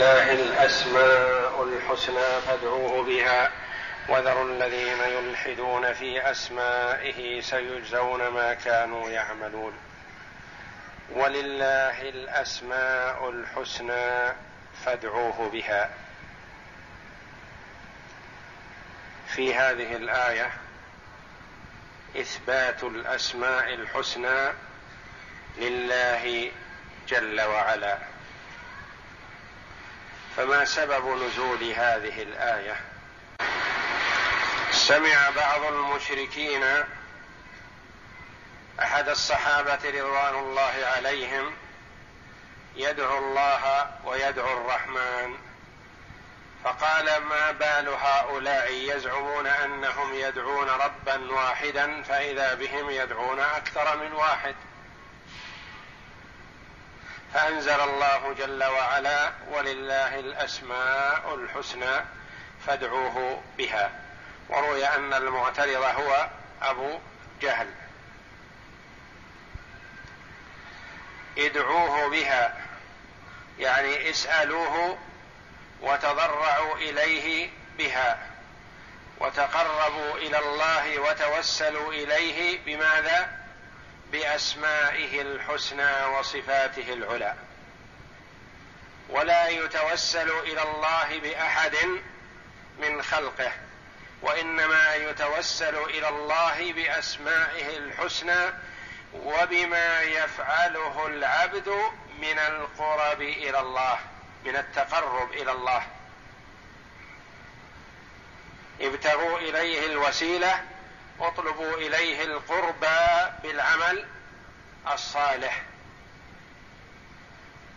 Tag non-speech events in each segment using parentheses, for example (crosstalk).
ولله الأسماء الحسنى فادعوه بها. وذروا الذين يلحدون في أسمائه سيجزون ما كانوا يعملون. ولله الأسماء الحسنى فادعوه بها. في هذه الآية إثبات الأسماء الحسنى لله جل وعلا. فما سبب نزول هذه الآية؟ سمع بعض المشركين أحد الصحابة رضوان الله عليهم يدعو الله ويدعو الرحمن فقال ما بال هؤلاء يزعمون أنهم يدعون ربا واحدا فإذا بهم يدعون أكثر من واحد؟ فانزل الله جل وعلا ولله الأسماء الحسنى فادعوه بها. وروي أن المعترض هو أبو جهل. ادعوه بها يعني اسألوه وتضرعوا إليه بها وتقربوا إلى الله وتوسلوا إليه بماذا؟ بأسمائه الحسنى وصفاته العلى. ولا يتوسل إلى الله بأحد من خلقه وإنما يتوسل إلى الله بأسمائه الحسنى وبما يفعله العبد من القرب إلى الله من التقرب إلى الله. ابتغوا إليه الوسيلة اطلبوا إليه القربى بالعمل الصالح.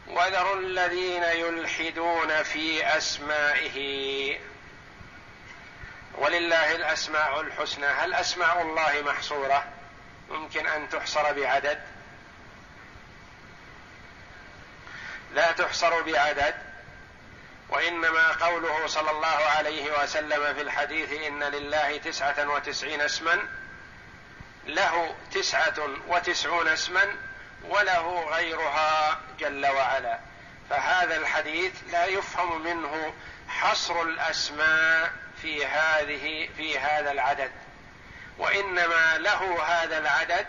وذروا الذين يلحدون في أسمائه. ولله الأسماء الحسنى. هل أسماء الله محصورة؟ ممكن أن تحصر بعدد. لا تحصر بعدد. وإنما قوله صلى الله عليه وسلم في الحديث إن لله تسعة وتسعين اسما له تسعة وتسعون اسما وله غيرها جل وعلا. فهذا الحديث لا يفهم منه حصر الأسماء في هذه في هذا العدد. وإنما له هذا العدد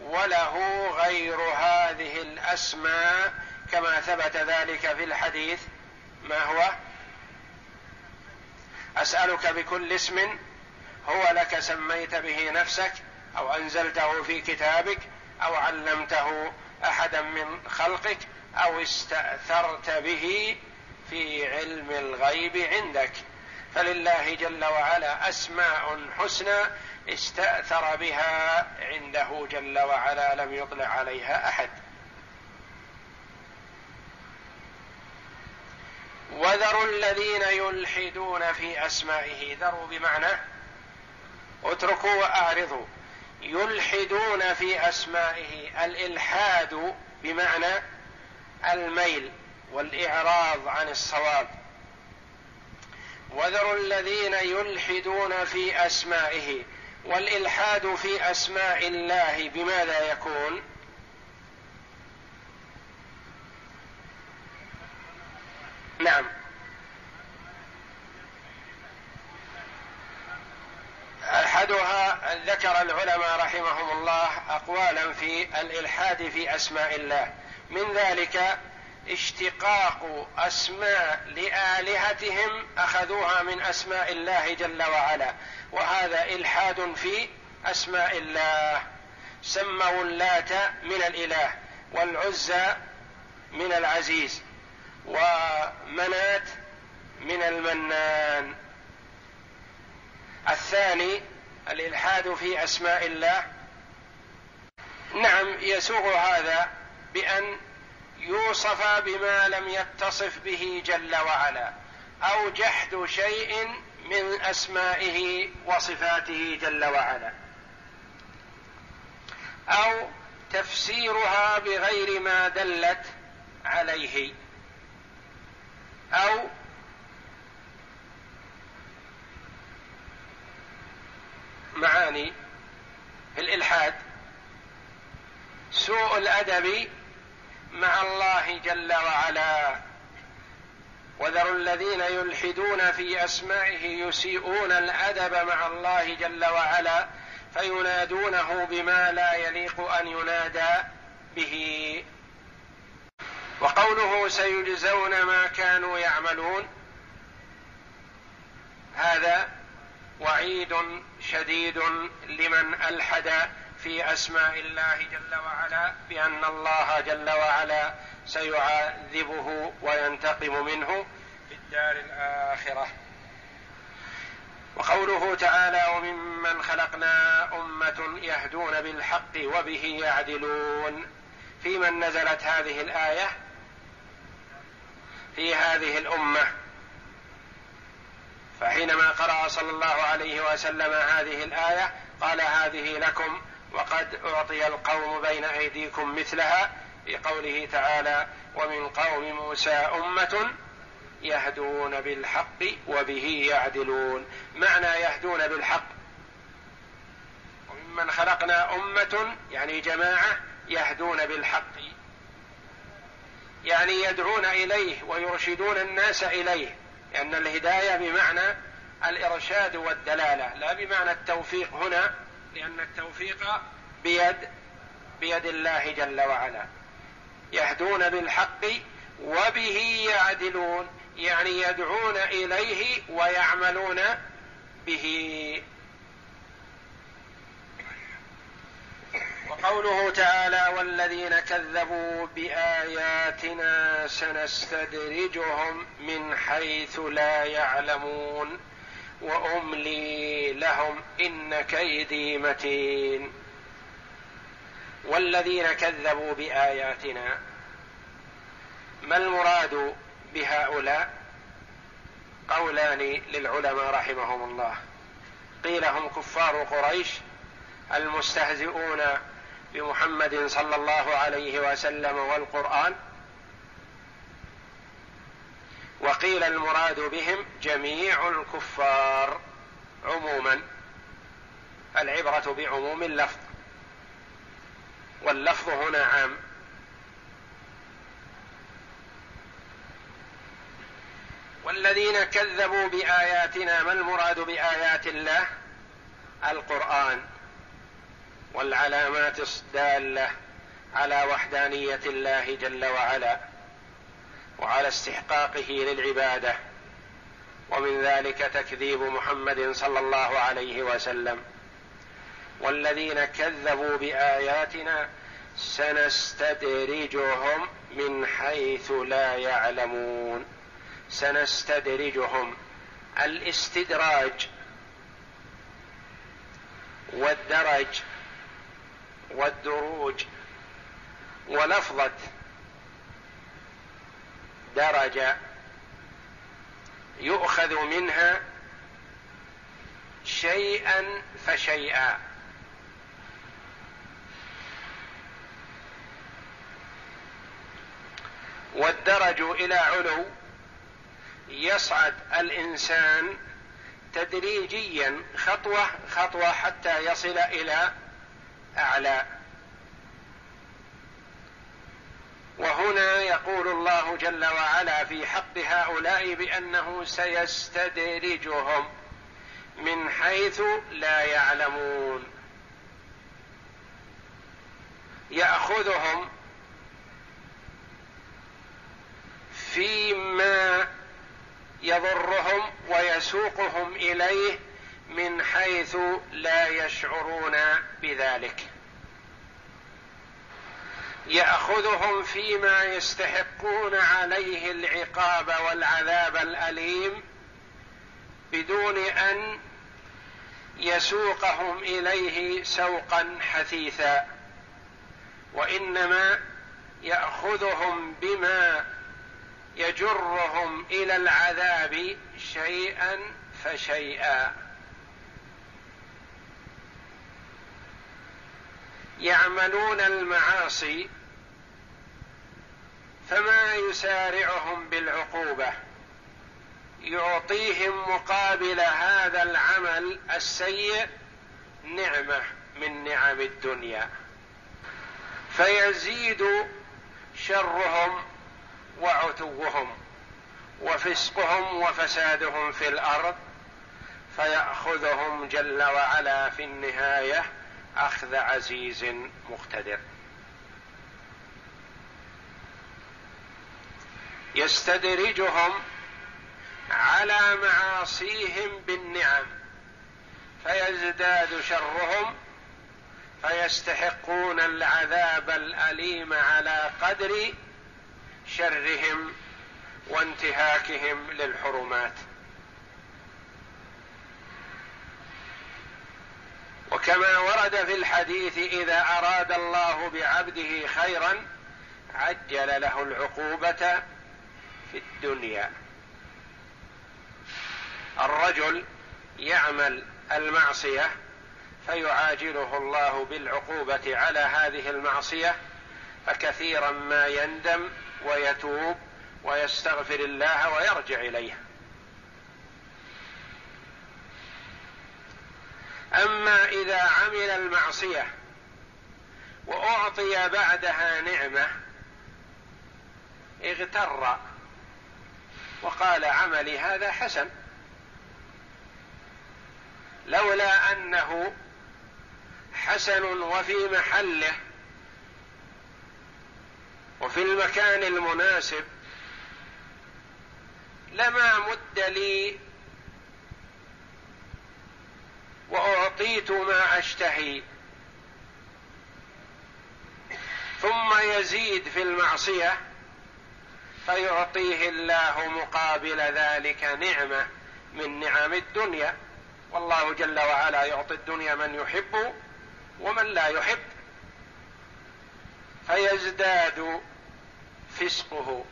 وله غير هذه الأسماء كما ثبت ذلك في الحديث ما هو؟ أسألك بكل اسم هو لك سميت به نفسك أو أنزلته في كتابك أو علمته أحدا من خلقك أو استأثرت به في علم الغيب عندك. فلله جل وعلا أسماء حسنى استأثر بها عنده جل وعلا لم يطلع عليها أحد. وذروا الذين يلحدون في أسمائه. ذروا بمعنى اتركوا وأعرضوا. يلحدون في أسمائه. الإلحاد بمعنى الميل والإعراض عن الصواب. وذروا الذين يلحدون في أسمائه. والإلحاد في أسماء الله بماذا يكون؟ نعم. أحدها ذكر العلماء رحمهم الله اقوالا في الإلحاد في أسماء الله. من ذلك اشتقاق أسماء لآلهتهم أخذوها من أسماء الله جل وعلا وهذا إلحاد في أسماء الله. سموا اللات من الإله والعزى من العزيز. ومنات من المنان. الثاني الإلحاد في أسماء الله. نعم يسوغ هذا بأن يوصف بما لم يتصف به جل وعلا أو جحد شيء من أسمائه وصفاته جل وعلا أو تفسيرها بغير ما دلت عليه. أو معاني في الإلحاد سوء الأدب مع الله جل وعلا. الذين يلحدون في أسمائه يسيئون الأدب مع الله جل وعلا فينادونه بما لا يليق أن ينادى به. وقوله سيجزون ما كانوا يعملون. هذا وعيد شديد لمن ألحد في أسماء الله جل وعلا بأن الله جل وعلا سيعذبه وينتقم منه في الدار الآخرة. وقوله تعالى وممن خلقنا أمة يهدون بالحق وبه يعدلون. في من نزلت هذه الآية في هذه الأمة. فحينما قرأ صلى الله عليه وسلم هذه الآية قال هذه لكم وقد أعطي القوم بين أيديكم مثلها في قوله تعالى ومن قوم موسى أمة يهدون بالحق وبه يعدلون معنى يهدون بالحق؟ وممن خلقنا أمة يعني جماعة يهدون بالحق. يعني يدعون إليه ويرشدون الناس إليه لأن الهداية بمعنى الإرشاد والدلالة لا بمعنى التوفيق هنا لأن التوفيق بيد بيد الله جل وعلا. يهدون بالحق وبه يعدلون يعني يدعون إليه ويعملون به. وقوله تعالى والذين كذبوا بآياتنا سنستدرجهم من حيث لا يعلمون وأملي لهم إن كيدي متين. والذين كذبوا بآياتنا ما المراد بهؤلاء؟ قولان للعلماء رحمهم الله. قيل هم كفار قريش المستهزئون بمحمد صلى الله عليه وسلم والقرآن وقيل المراد بهم جميع الكفار عموما العبرة بعموم اللفظ واللفظ هنا عام. والذين كذبوا بآياتنا ما المراد بآيات الله؟ القرآن. والعلامات الدالة على وحدانية الله جل وعلا وعلى استحقاقه للعبادة ومن ذلك تكذيب محمد صلى الله عليه وسلم. والذين كذبوا بآياتنا سنستدرجهم من حيث لا يعلمون. سنستدرجهم الاستدراج والدرج والدروج ولفظة درجة يؤخذ منها شيئا فشيئا. والدرج إلى علو يصعد الإنسان تدريجيا خطوة خطوة حتى يصل إلى أعلى. وهنا يقول الله جل وعلا في حق هؤلاء بأنه سيستدرجهم من حيث لا يعلمون. يأخذهم فيما يضرهم ويسوقهم إليه من حيث لا يشعرون بذلك. يأخذهم فيما يستحقون عليه العقاب والعذاب الأليم بدون أن يسوقهم إليه سوقا حثيثا وإنما يأخذهم بما يجرهم إلى العذاب شيئا فشيئا. يعملون المعاصي فما يسارعهم بالعقوبة. يعطيهم مقابل هذا العمل السيء نعمة من نعم الدنيا. فيزيد شرهم وعتوهم وفسقهم وفسادهم في الأرض. فيأخذهم جل وعلا في النهاية أخذ عزيز مقتدر. يستدرجهم على معاصيهم بالنعم فيزداد شرهم فيستحقون العذاب الأليم على قدر شرهم وانتهاكهم للحرمات. وكما ورد في الحديث إذا أراد الله بعبده خيرا عجل له العقوبة في الدنيا. الرجل يعمل المعصية فيعاجله الله بالعقوبة على هذه المعصية فكثيرا ما يندم ويتوب ويستغفر الله ويرجع إليه. أما إذا عمل المعصية وأعطي بعدها نعمة اغتر وقال عملي هذا حسن. لولا أنه حسن وفي محله وفي المكان المناسب لما مد لي وأعطيت ما أشتهي. ثم يزيد في المعصية فيعطيه الله مقابل ذلك نعمة من نعم الدنيا. والله جل وعلا يعطي الدنيا من يحب ومن لا يحب. فيزداد فسقه.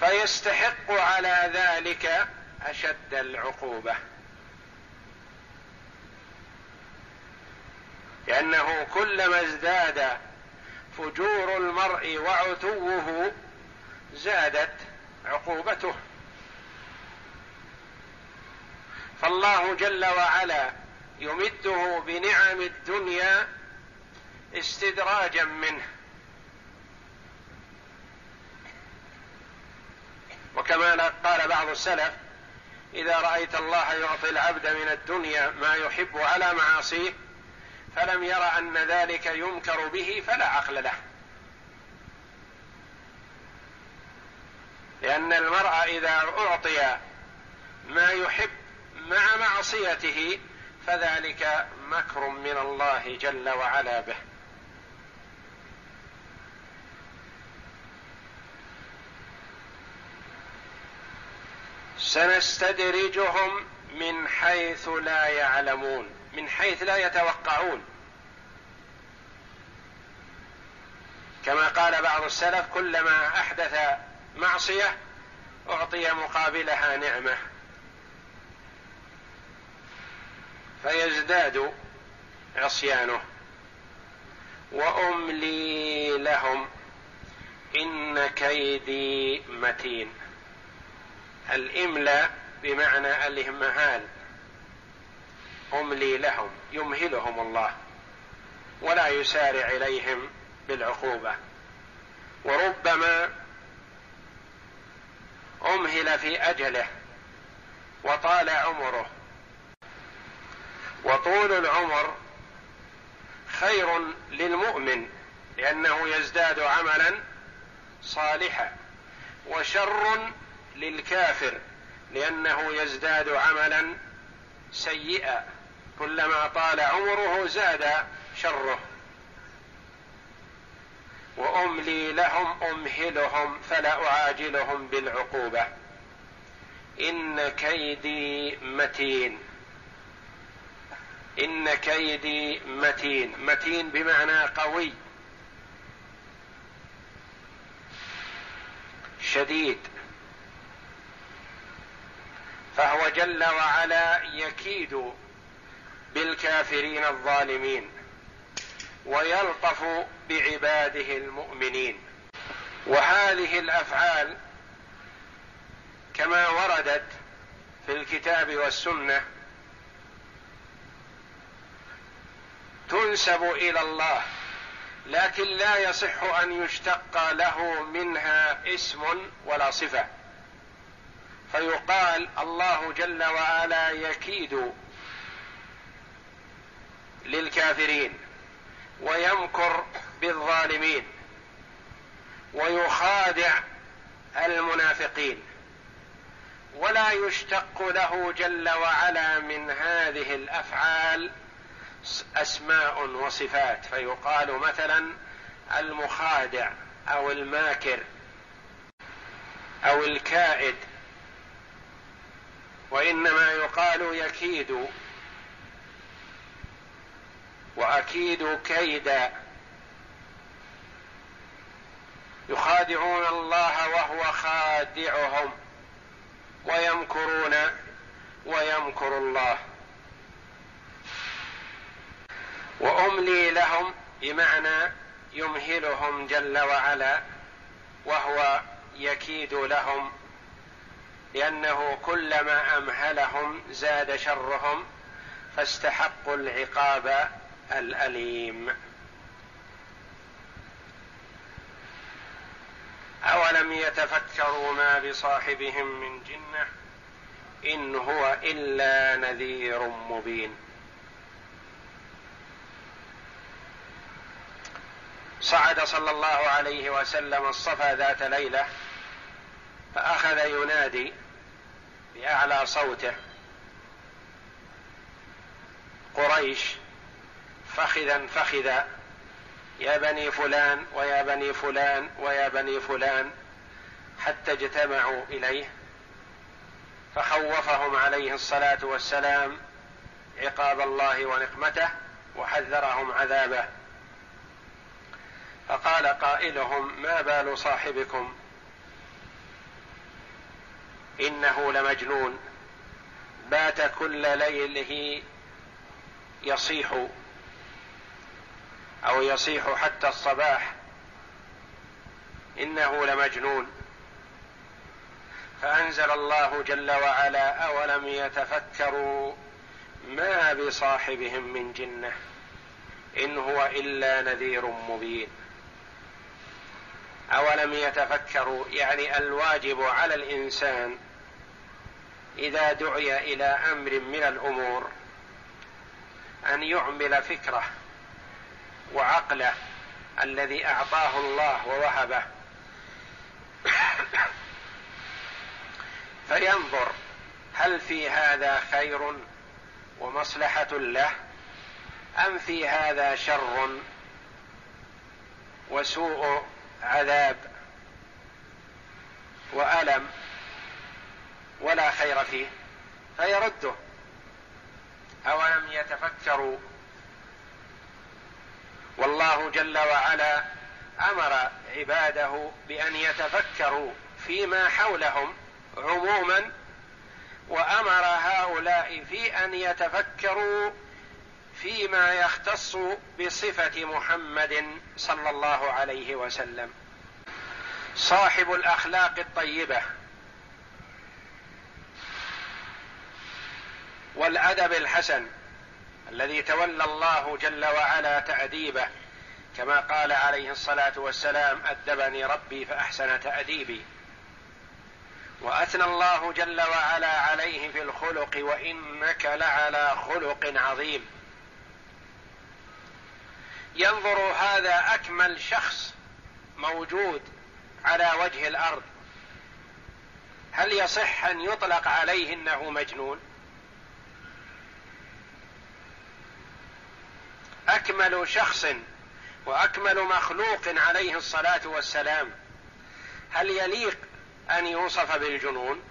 فيستحق على ذلك أشد العقوبة. لأنه كلما ازداد فجور المرء وعتوه زادت عقوبته. فالله جل وعلا يمده بنعم الدنيا استدراجا منه. وكما قال بعض السلف إذا رأيت الله يعطي العبد من الدنيا ما يحب على معاصيه فلم ير أن ذلك ينكر به فلا عقل له. لأن المرء إذا أعطي ما يحب مع معصيته فذلك مكر من الله جل وعلا به. سنستدرجهم من حيث لا يعلمون من حيث لا يتوقعون. كما قال بعض السلف كلما أحدث معصية أعطي مقابلها نعمة. فيزداد عصيانه. وأملي لهم إن كيدي متين. الاملاء بمعنى الامهال املي لهم يمهلهم الله ولا يسارع إليهم بالعقوبة. وربما أمهل في أجله وطال عمره. وطول العمر خير للمؤمن لأنه يزداد عملا صالحا وشر للكافر لأنه يزداد عملا سيئا. كلما طال عمره زاد شره. وأملي لهم أمهلهم فلا أعاجلهم بالعقوبة. إن كيدي متين. إن كيدي متين. متين بمعنى قوي. شديد. فهو جل وعلا يكيد بالكافرين الظالمين ويلطف بعباده المؤمنين. وهذه الأفعال كما وردت في الكتاب والسنة تنسب إلى الله لكن لا يصح أن يشتق له منها اسم ولا صفة. فيقال الله جل وعلا يكيد للكافرين ويمكر بالظالمين ويخادع المنافقين. ولا يشتق له جل وعلا من هذه الأفعال أسماء وصفات. فيقال مثلا المخادع أو الماكر أو الكائد وإنما يقال يكيد. وأكيد كيدا يخادعون الله وهو خادعهم. ويمكرون ويمكر الله. وأملي لهم بمعنى يمهلهم جل وعلا. وهو يكيد لهم لأنه كلما أمهلهم زاد شرهم فاستحقوا العقاب الأليم. أولم يتفكروا ما بصاحبهم من جنة إن هو إلا نذير مبين. صعد صلى الله عليه وسلم الصفا ذات ليلة فأخذ ينادي بأعلى صوته. قريش فخذا فخذا. يا بني فلان ويا بني فلان ويا بني فلان. حتى اجتمعوا إليه فخوفهم عليه الصلاة والسلام عقاب الله ونقمته وحذرهم عذابه. فقال قائلهم ما بال صاحبكم إنه لمجنون. بات كل ليله يصيح أو يصيح حتى الصباح. إنه لمجنون. فأنزل الله جل وعلا أولم يتفكروا ما بصاحبهم من جنة؟ إن هو إلا نذير مبين. أولم يتفكروا؟ يعني الواجب على الإنسان إذا دعي إلى أمر من الأمور أن يعمل فكرة وعقله الذي أعطاه الله ووهبه. (coughs) فينظر هل في هذا خير ومصلحة له أم في هذا شر وسوء عذاب وألم. ولا خير فيه فيرده. أولم يتفكروا؟ والله جل وعلا أمر عباده بأن يتفكروا فيما حولهم عموما وأمر هؤلاء في أن يتفكروا فيما يختص بصفة محمد صلى الله عليه وسلم. صاحب الأخلاق الطيبة. والأدب الحسن الذي تولى الله جل وعلا تأديبه كما قال عليه الصلاة والسلام أدبني ربي فأحسن تأديبي. وأثنى الله جل وعلا عليه في الخلق وإنك لعلى خلق عظيم. ينظر هذا أكمل شخص موجود على وجه الأرض. هل يصح أن يطلق عليه إنه مجنون؟ أكمل شخص وأكمل مخلوق عليه الصلاة والسلام. هل يليق أن يوصف بالجنون؟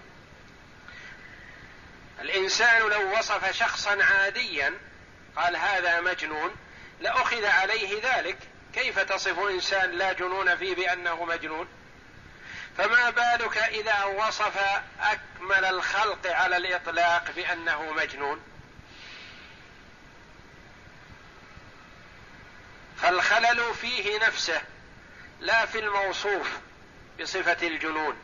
الإنسان لو وصف شخصا عاديا قال هذا مجنون لأخذ عليه ذلك كيف تصف إنسان لا جنون فيه بأنه مجنون؟ فما بالك إذا وصف أكمل الخلق على الإطلاق بأنه مجنون؟ فالخلل فيه نفسه لا في الموصوف بصفة الجنون.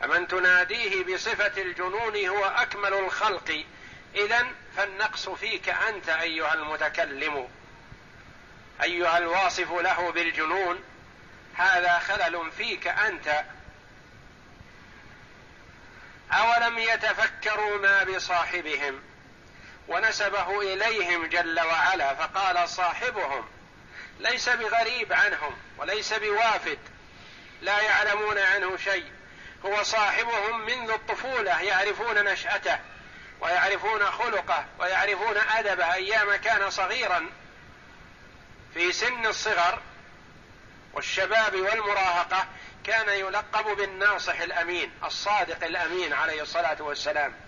فمن تناديه بصفة الجنون هو أكمل الخلق. اذا فالنقص فيك أنت أيها المتكلم. أيها الواصف له بالجنون هذا خلل فيك أنت. أولم يتفكروا ما بصاحبهم؟ ونسبه إليهم جل وعلا فقال صاحبهم ليس بغريب عنهم وليس بوافد لا يعلمون عنه شيء. هو صاحبهم منذ الطفولة يعرفون نشأته ويعرفون خلقه ويعرفون أدبه أيام كان صغيرا. في سن الصغر والشباب والمراهقة كان يلقب بالناصح الأمين الصادق الأمين عليه الصلاة والسلام.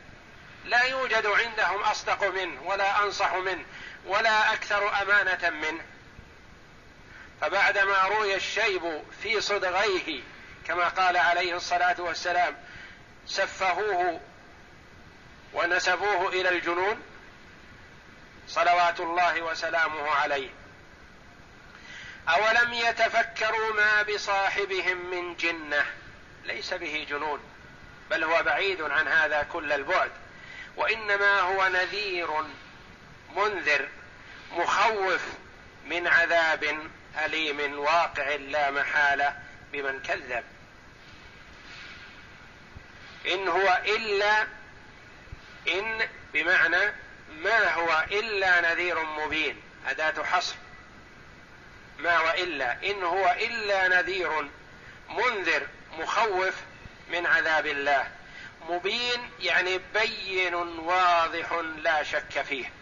لا يوجد عندهم أصدق منه ولا أنصح منه ولا أكثر أمانة منه. فبعدما روي الشيب في صدغيه كما قال عليه الصلاة والسلام سفهوه ونسبوه إلى الجنون صلوات الله وسلامه عليه. أولم يتفكروا ما بصاحبهم من جنة؟ ليس به جنون بل هو بعيد عن هذا كل البعد. وإنما هو نذير منذر مخوف من عذاب أليم واقع لا محالة بمن كذب. إن هو إلا إن بمعنى ما هو إلا نذير مبين أداة حصر. ما والا إن هو إلا نذير منذر مخوف من عذاب الله. مبين يعني بين واضح لا شك فيه.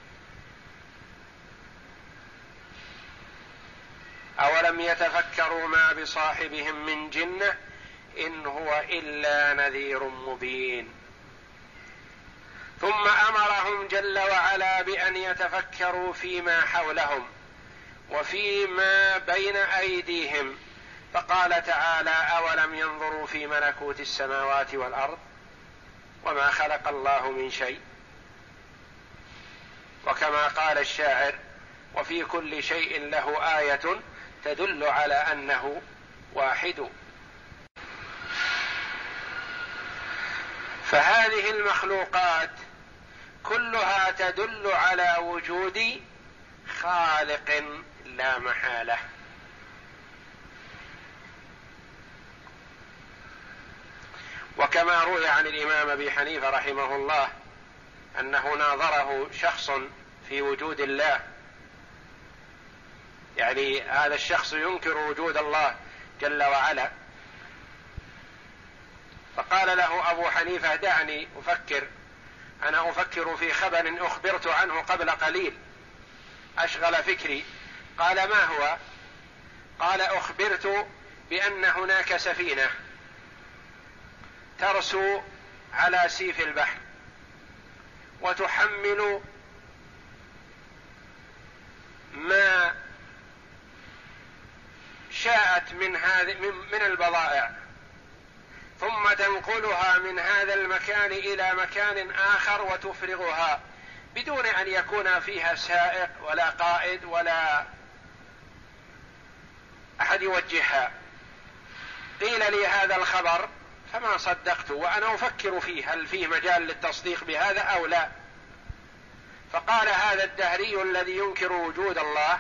أولم يتفكروا ما بصاحبهم من جنة؟ إن هو إلا نذير مبين. ثم أمرهم جل وعلا بأن يتفكروا فيما حولهم وفيما بين أيديهم. فقال تعالى أولم ينظروا في ملكوت السماوات والأرض؟ وما خلق الله من شيء. وكما قال الشاعر وفي كل شيء له آية تدل على أنه واحد. فهذه المخلوقات كلها تدل على وجود خالق لا محالة. وكما روي عن الإمام أبي حنيفة رحمه الله أنه ناظره شخص في وجود الله. يعني هذا الشخص ينكر وجود الله جل وعلا. فقال له أبو حنيفة دعني أفكر أنا أفكر في خبر أخبرت عنه قبل قليل. أشغل فكري. قال ما هو؟ قال أخبرت بأن هناك سفينة. ترسو على سيف البحر وتحمل ما شاءت من هذه من البضائع ثم تنقلها من هذا المكان إلى مكان آخر وتفرغها بدون أن يكون فيها سائق ولا قائد ولا أحد يوجهها. قيل لي هذا الخبر فما صدقت وأنا أفكر فيه هل فيه مجال للتصديق بهذا أو لا. فقال هذا الدهري الذي ينكر وجود الله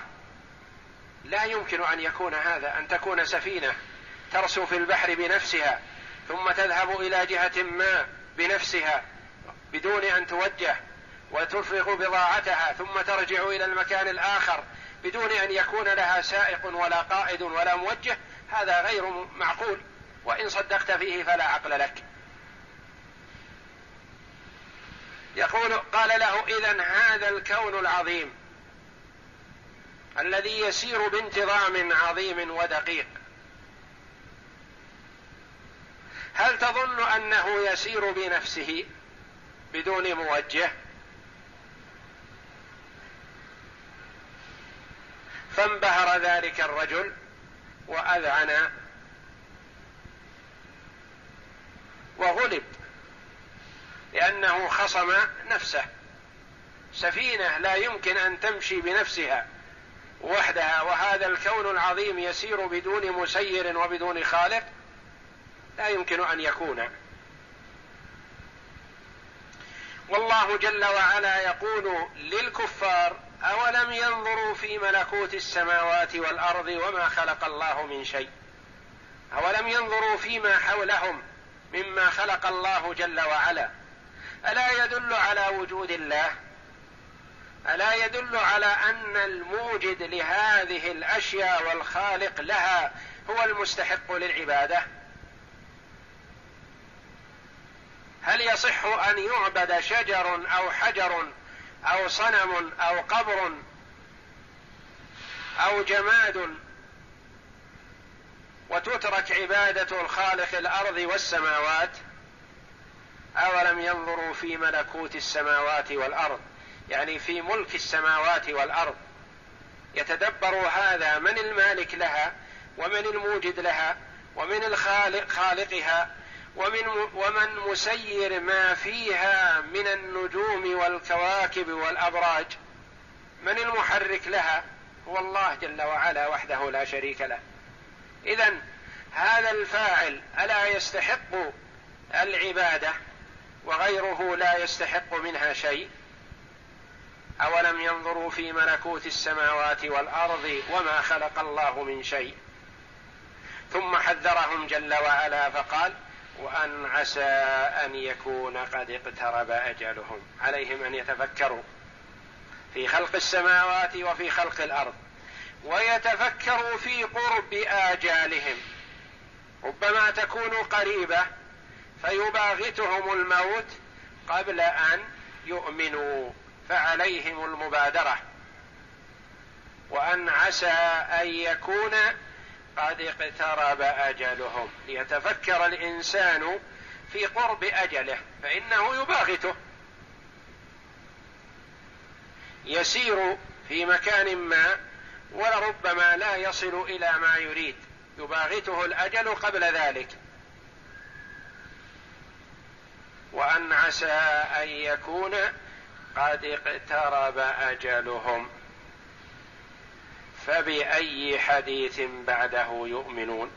لا يمكن أن يكون هذا أن تكون سفينة ترسو في البحر بنفسها ثم تذهب إلى جهة ما بنفسها بدون أن توجه وتفرغ بضاعتها ثم ترجع إلى المكان الآخر بدون أن يكون لها سائق ولا قائد ولا موجه هذا غير معقول. وإن صدقت فيه فلا عقل لك. يقول قال له اذا هذا الكون العظيم الذي يسير بانتظام عظيم ودقيق هل تظن أنه يسير بنفسه بدون موجه؟ فانبهر ذلك الرجل وأذعن وغلب. لأنه خصم نفسه. سفينة لا يمكن أن تمشي بنفسها. وحدها وهذا الكون العظيم يسير بدون مسير وبدون خالق. لا يمكن أن يكون. والله جل وعلا يقول للكفار أولم ينظروا في ملكوت السماوات والأرض وما خلق الله من شيء؟ أولم ينظروا فيما حولهم؟ مما خلق الله جل وعلا. ألا يدل على وجود الله؟ ألا يدل على أن الموجد لهذه الأشياء والخالق لها هو المستحق للعبادة؟ هل يصح أن يعبد شجر أو حجر أو صنم أو قبر أو جماد وتترك عبادة الخالق الأرض والسماوات؟ أولم ينظروا في ملكوت السماوات والأرض؟ يعني في ملك السماوات والأرض. يتدبروا هذا من المالك لها ومن الموجد لها ومن الخالق خالقها ومن ومن مسير ما فيها من النجوم والكواكب والأبراج. من المحرك لها؟ هو الله جل وعلا وحده لا شريك له. اذا هذا الفاعل ألا يستحق العبادة وغيره لا يستحق منها شيء؟ أولم ينظروا في ملكوت السماوات والأرض وما خلق الله من شيء؟ ثم حذرهم جل وعلا فقال وأن عسى أن يكون قد اقترب أجلهم. عليهم أن يتفكروا في خلق السماوات وفي خلق الأرض. ويتفكروا في قرب آجالهم. ربما تكون قريبة فيباغتهم الموت قبل أن يؤمنوا فعليهم المبادرة. وأن عسى أن يكون قد اقترب أجلهم. ليتفكر الإنسان في قرب أجله فإنه يباغته. يسير في مكان ما ولربما لا يصل إلى ما يريد. يباغته الأجل قبل ذلك. وأن عسى أن يكون قد اقترب أجلهم. فبأي حديث بعده يؤمنون؟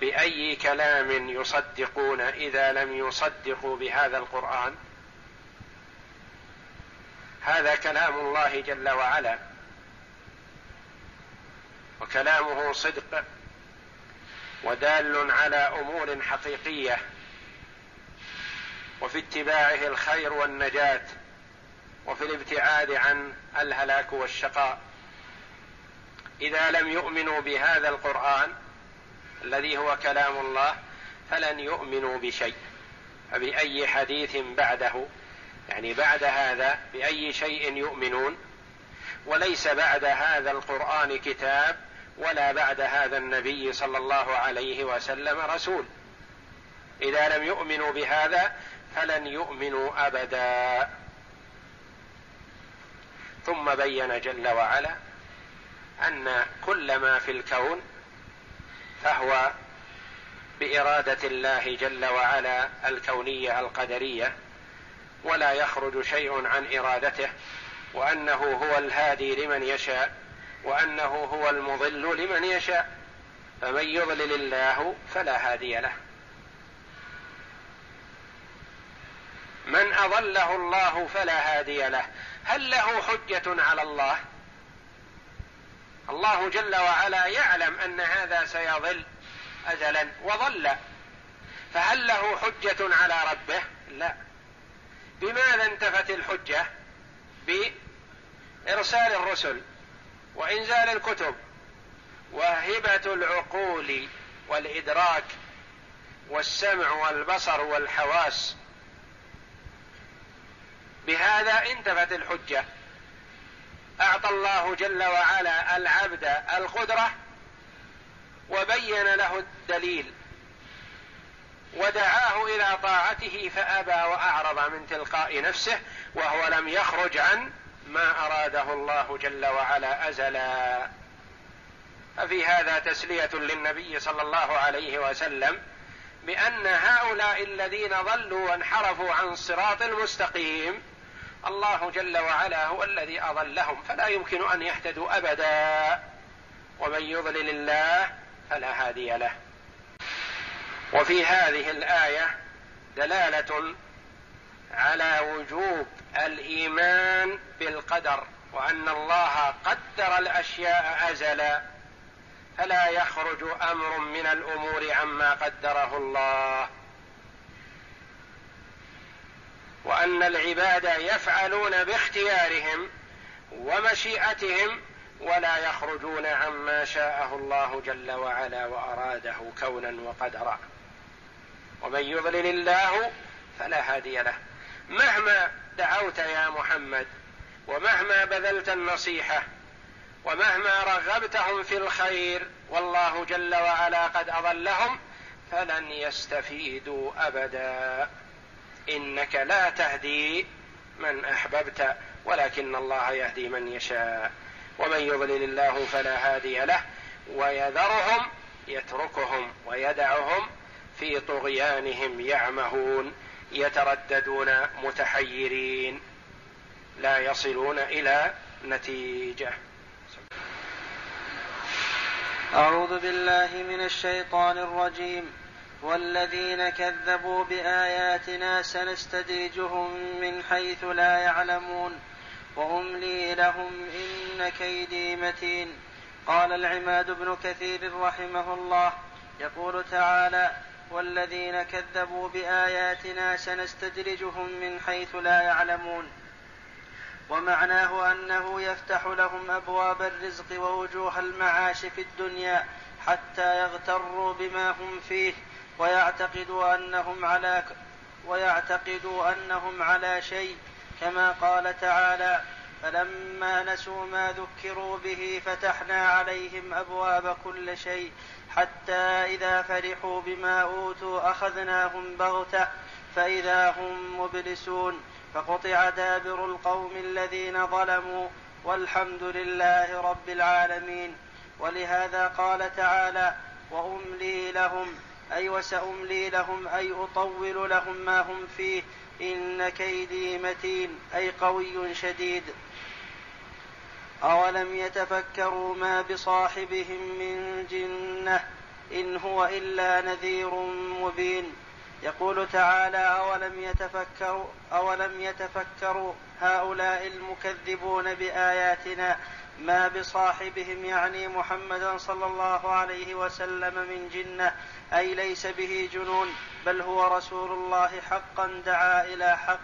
بأي كلام يصدقون إذا لم يصدقوا بهذا القرآن؟ هذا كلام الله جل وعلا. وكلامه صدق ودال على أمور حقيقية وفي اتباعه الخير والنجاة وفي الابتعاد عن الهلاك والشقاء. إذا لم يؤمنوا بهذا القرآن الذي هو كلام الله فلن يؤمنوا بشيء فبأي حديث بعده يعني بعد هذا بأي شيء يؤمنون؟ وليس بعد هذا القرآن كتاب ولا بعد هذا النبي صلى الله عليه وسلم رسول. إذا لم يؤمنوا بهذا فلن يؤمنوا أبدا. ثم بين جل وعلا أن كل ما في الكون فهو بإرادة الله جل وعلا الكونية القدرية ولا يخرج شيء عن إرادته وأنه هو الهادي لمن يشاء. وأنه هو المضل لمن يشاء فمن يضلل الله فلا هادي له. من أضله الله فلا هادي له. هل له حجة على الله؟ الله جل وعلا يعلم أن هذا سيضل ازلا وضل. فهل له حجة على ربه؟ لا. بماذا انتفت الحجة؟ بإرسال الرسل. وإنزال الكتب وهبة العقول والإدراك والسمع والبصر والحواس. بهذا انتفت الحجة. أعطى الله جل وعلا العبد القدرة وبين له الدليل. ودعاه إلى طاعته فأبى وأعرض من تلقاء نفسه وهو لم يخرج عن ما أراده الله جل وعلا أزلا. ففي هذا تسلية للنبي صلى الله عليه وسلم بأن هؤلاء الذين ضلوا وانحرفوا عن الصراط المستقيم الله جل وعلا هو الذي أضلهم فلا يمكن أن يهتدوا أبدا. ومن يضلل الله فلا هادي له. وفي هذه الآية دلالة على وجوب الإيمان بالقدر وأن الله قدر الأشياء أزلا فلا يخرج أمر من الأمور عما قدره الله. وأن العباد يفعلون باختيارهم ومشيئتهم ولا يخرجون عما شاءه الله جل وعلا وأراده كونا وقدرا. ومن يضلل الله فلا هادي له. مهما دعوت يا محمد ومهما بذلت النصيحة ومهما رغبتهم في الخير والله جل وعلا قد أضلهم فلن يستفيدوا أبدا. إنك لا تهدي من أحببت ولكن الله يهدي من يشاء. ومن يضلل الله فلا هادي له ويذرهم يتركهم ويدعهم في طغيانهم يعمهون. يترددون متحيرين لا يصلون إلى نتيجة. أعوذ بالله من الشيطان الرجيم. والذين كذبوا بآياتنا سنستدرجهم من حيث لا يعلمون. وأملي لهم إن كيدي متين. قال العماد بن كثير رحمه الله يقول تعالى والذين كذبوا بآياتنا سنستدرجهم من حيث لا يعلمون. ومعناه أنه يفتح لهم أبواب الرزق ووجوه المعاش في الدنيا حتى يغتروا بما هم فيه ويعتقدوا أنهم على ويعتقدوا أنهم على شيء كما قال تعالى فلما نسوا ما ذكروا به فتحنا عليهم أبواب كل شيء حتى إذا فرحوا بما أوتوا أخذناهم بغتة فإذا هم مبلسون فقطع دابر القوم الذين ظلموا والحمد لله رب العالمين ولهذا قال تعالى وأملي لهم أي وسأملي لهم أي أطول لهم ما هم فيه إن كيدي متين أي قوي شديد أولم يتفكروا ما بصاحبهم من جنة إن هو إلا نذير مبين؟ يقول تعالى أولم يتفكروا أولم يتفكروا هؤلاء المكذبون بآياتنا ما بصاحبهم يعني محمدا صلى الله عليه وسلم من جنة أي ليس به جنون بل هو رسول الله حقا دعا إلى حق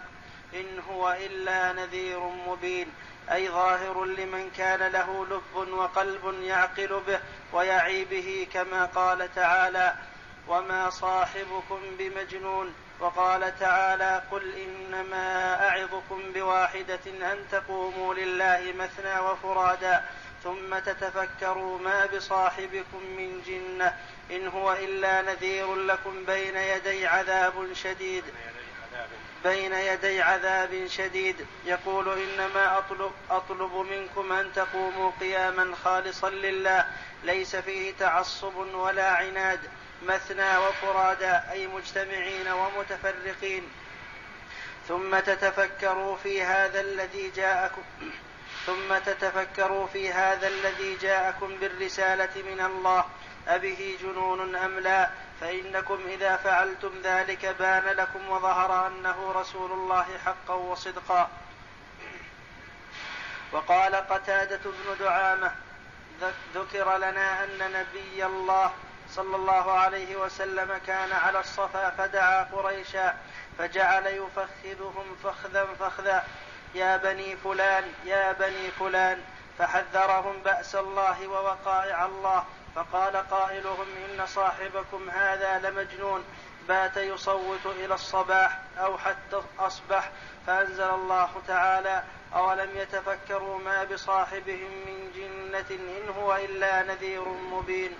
إن هو إلا نذير مبين. أي ظاهر لمن كان له لب وقلب يعقل به ويعي به كما قال تعالى وما صاحبكم بمجنون وقال تعالى قل إنما أعظكم بواحدة أن تقوموا لله مثنى وفرادا ثم تتفكروا ما بصاحبكم من جنة إن هو إلا نذير لكم بين يدي عذاب شديد بين يدي عذاب شديد. يقول إنما اطلب أطلب منكم أن تقوموا قياما خالصا لله. ليس فيه تعصب ولا عناد. مثنى وفرادا أي مجتمعين ومتفرقين. ثم تتفكروا في هذا الذي جاءكم ثم تتفكروا في هذا الذي جاءكم بالرسالة من الله. أبه جنون أم لا؟ فإنكم إذا فعلتم ذلك بان لكم وظهر أنه رسول الله حقا وصدقا. وقال قتادة بن دعامة ذكر لنا أن نبي الله صلى الله عليه وسلم كان على الصفا فدعا قريشا فجعل يفخذهم فخذا فخذا. يا بني فلان يا بني فلان فحذرهم بأس الله ووقائع الله. فقال قائلهم إن صاحبكم هذا لمجنون بات يصوت إلى الصباح أو حتى أصبح فأنزل الله تعالى أولم يتفكروا ما بصاحبهم من جنة إن هو إلا نذير مبين.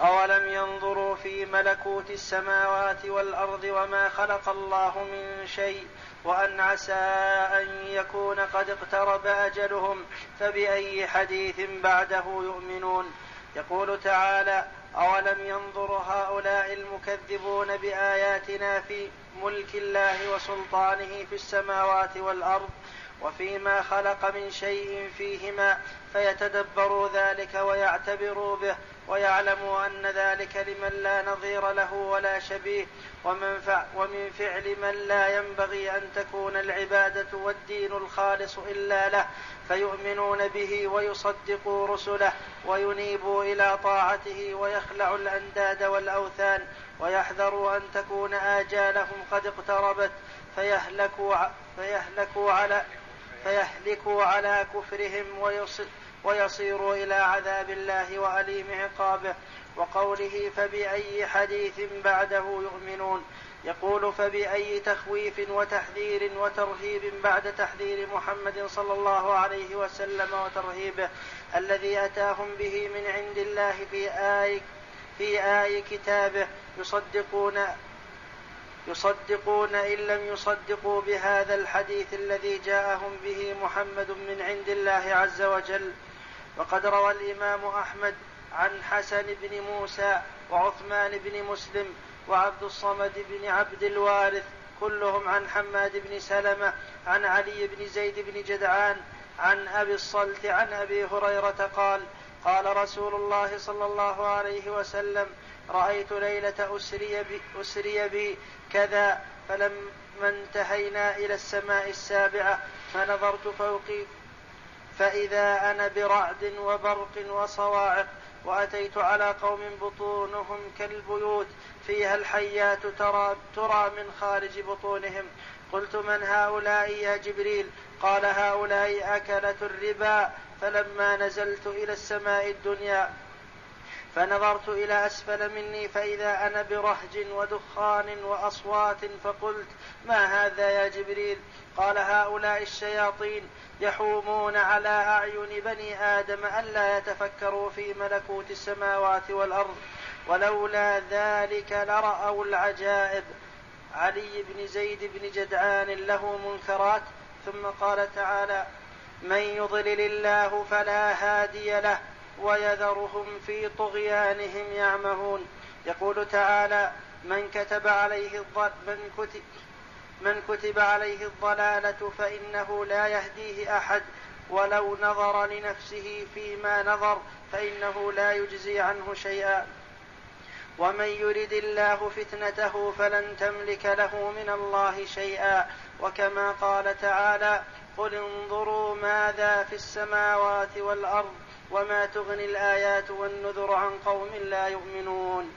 أولم ينظروا في ملكوت السماوات والأرض وما خلق الله من شيء؟ وأن عسى أن يكون قد اقترب أجلهم فبأي حديث بعده يؤمنون؟ يقول تعالى أولم ينظر هؤلاء المكذبون بآياتنا في ملك الله وسلطانه في السماوات والأرض وفيما خلق من شيء فيهما فيتدبروا ذلك ويعتبروا به ويعلموا أن ذلك لمن لا نظير له ولا شبيه ومن, ومن فعل من لا ينبغي أن تكون العبادة والدين الخالص إلا له فيؤمنون به ويصدقوا رسله وينيبوا إلى طاعته ويخلعوا الأنداد والأوثان ويحذروا أن تكون آجالهم قد اقتربت فيهلكوا, فيهلكوا على فيهلكوا على كفرهم ويصيروا إلى عذاب الله وأليم عقابه. وقوله فبأي حديث بعده يؤمنون. يقول فبأي تخويف وتحذير وترهيب بعد تحذير محمد صلى الله عليه وسلم وترهيبه الذي أتاهم به من عند الله في آي في آي كتابه. يصدقون يصدقون إن لم يصدقوا بهذا الحديث الذي جاءهم به محمد من عند الله عز وجل. وقد روى الإمام أحمد عن حسن بن موسى وعثمان بن مسلم وعبد الصمد بن عبد الوارث كلهم عن حماد بن سلمة عن علي بن زيد بن جدعان عن أبي الصلت عن أبي هريرة قال قال رسول الله صلى الله عليه وسلم رأيت ليلة أسري بي, أسري بي كذا فلما انتهينا إلى السماء السابعة فنظرت فوقي فإذا أنا برعد وبرق وصواعق وأتيت على قوم بطونهم كالبيوت فيها الحيات ترى, ترى من خارج بطونهم. قلت من هؤلاء يا جبريل؟ قال هؤلاء أكلة الربا. فلما نزلت إلى السماء الدنيا فنظرت إلى أسفل مني فإذا أنا برهج ودخان وأصوات فقلت ما هذا يا جبريل؟ قال هؤلاء الشياطين يحومون على أعين بني آدم ألا يتفكروا في ملكوت السماوات والأرض ولولا ذلك لرأوا العجائب. علي بن زيد بن جدعان له منكرات ثم قال تعالى من يضلل الله فلا هادي له ويذرهم في طغيانهم يعمهون. يقول تعالى من كتب عليه الضل من كتب من كتب عليه الضلالة فإنه لا يهديه أحد ولو نظر لنفسه فيما نظر فإنه لا يجزي عنه شيئا. ومن يرد الله فتنته فلن تملك له من الله شيئا. وكما قال تعالى قل انظروا ماذا في السماوات والأرض وما تغني الآيات والنذر عن قوم لا يؤمنون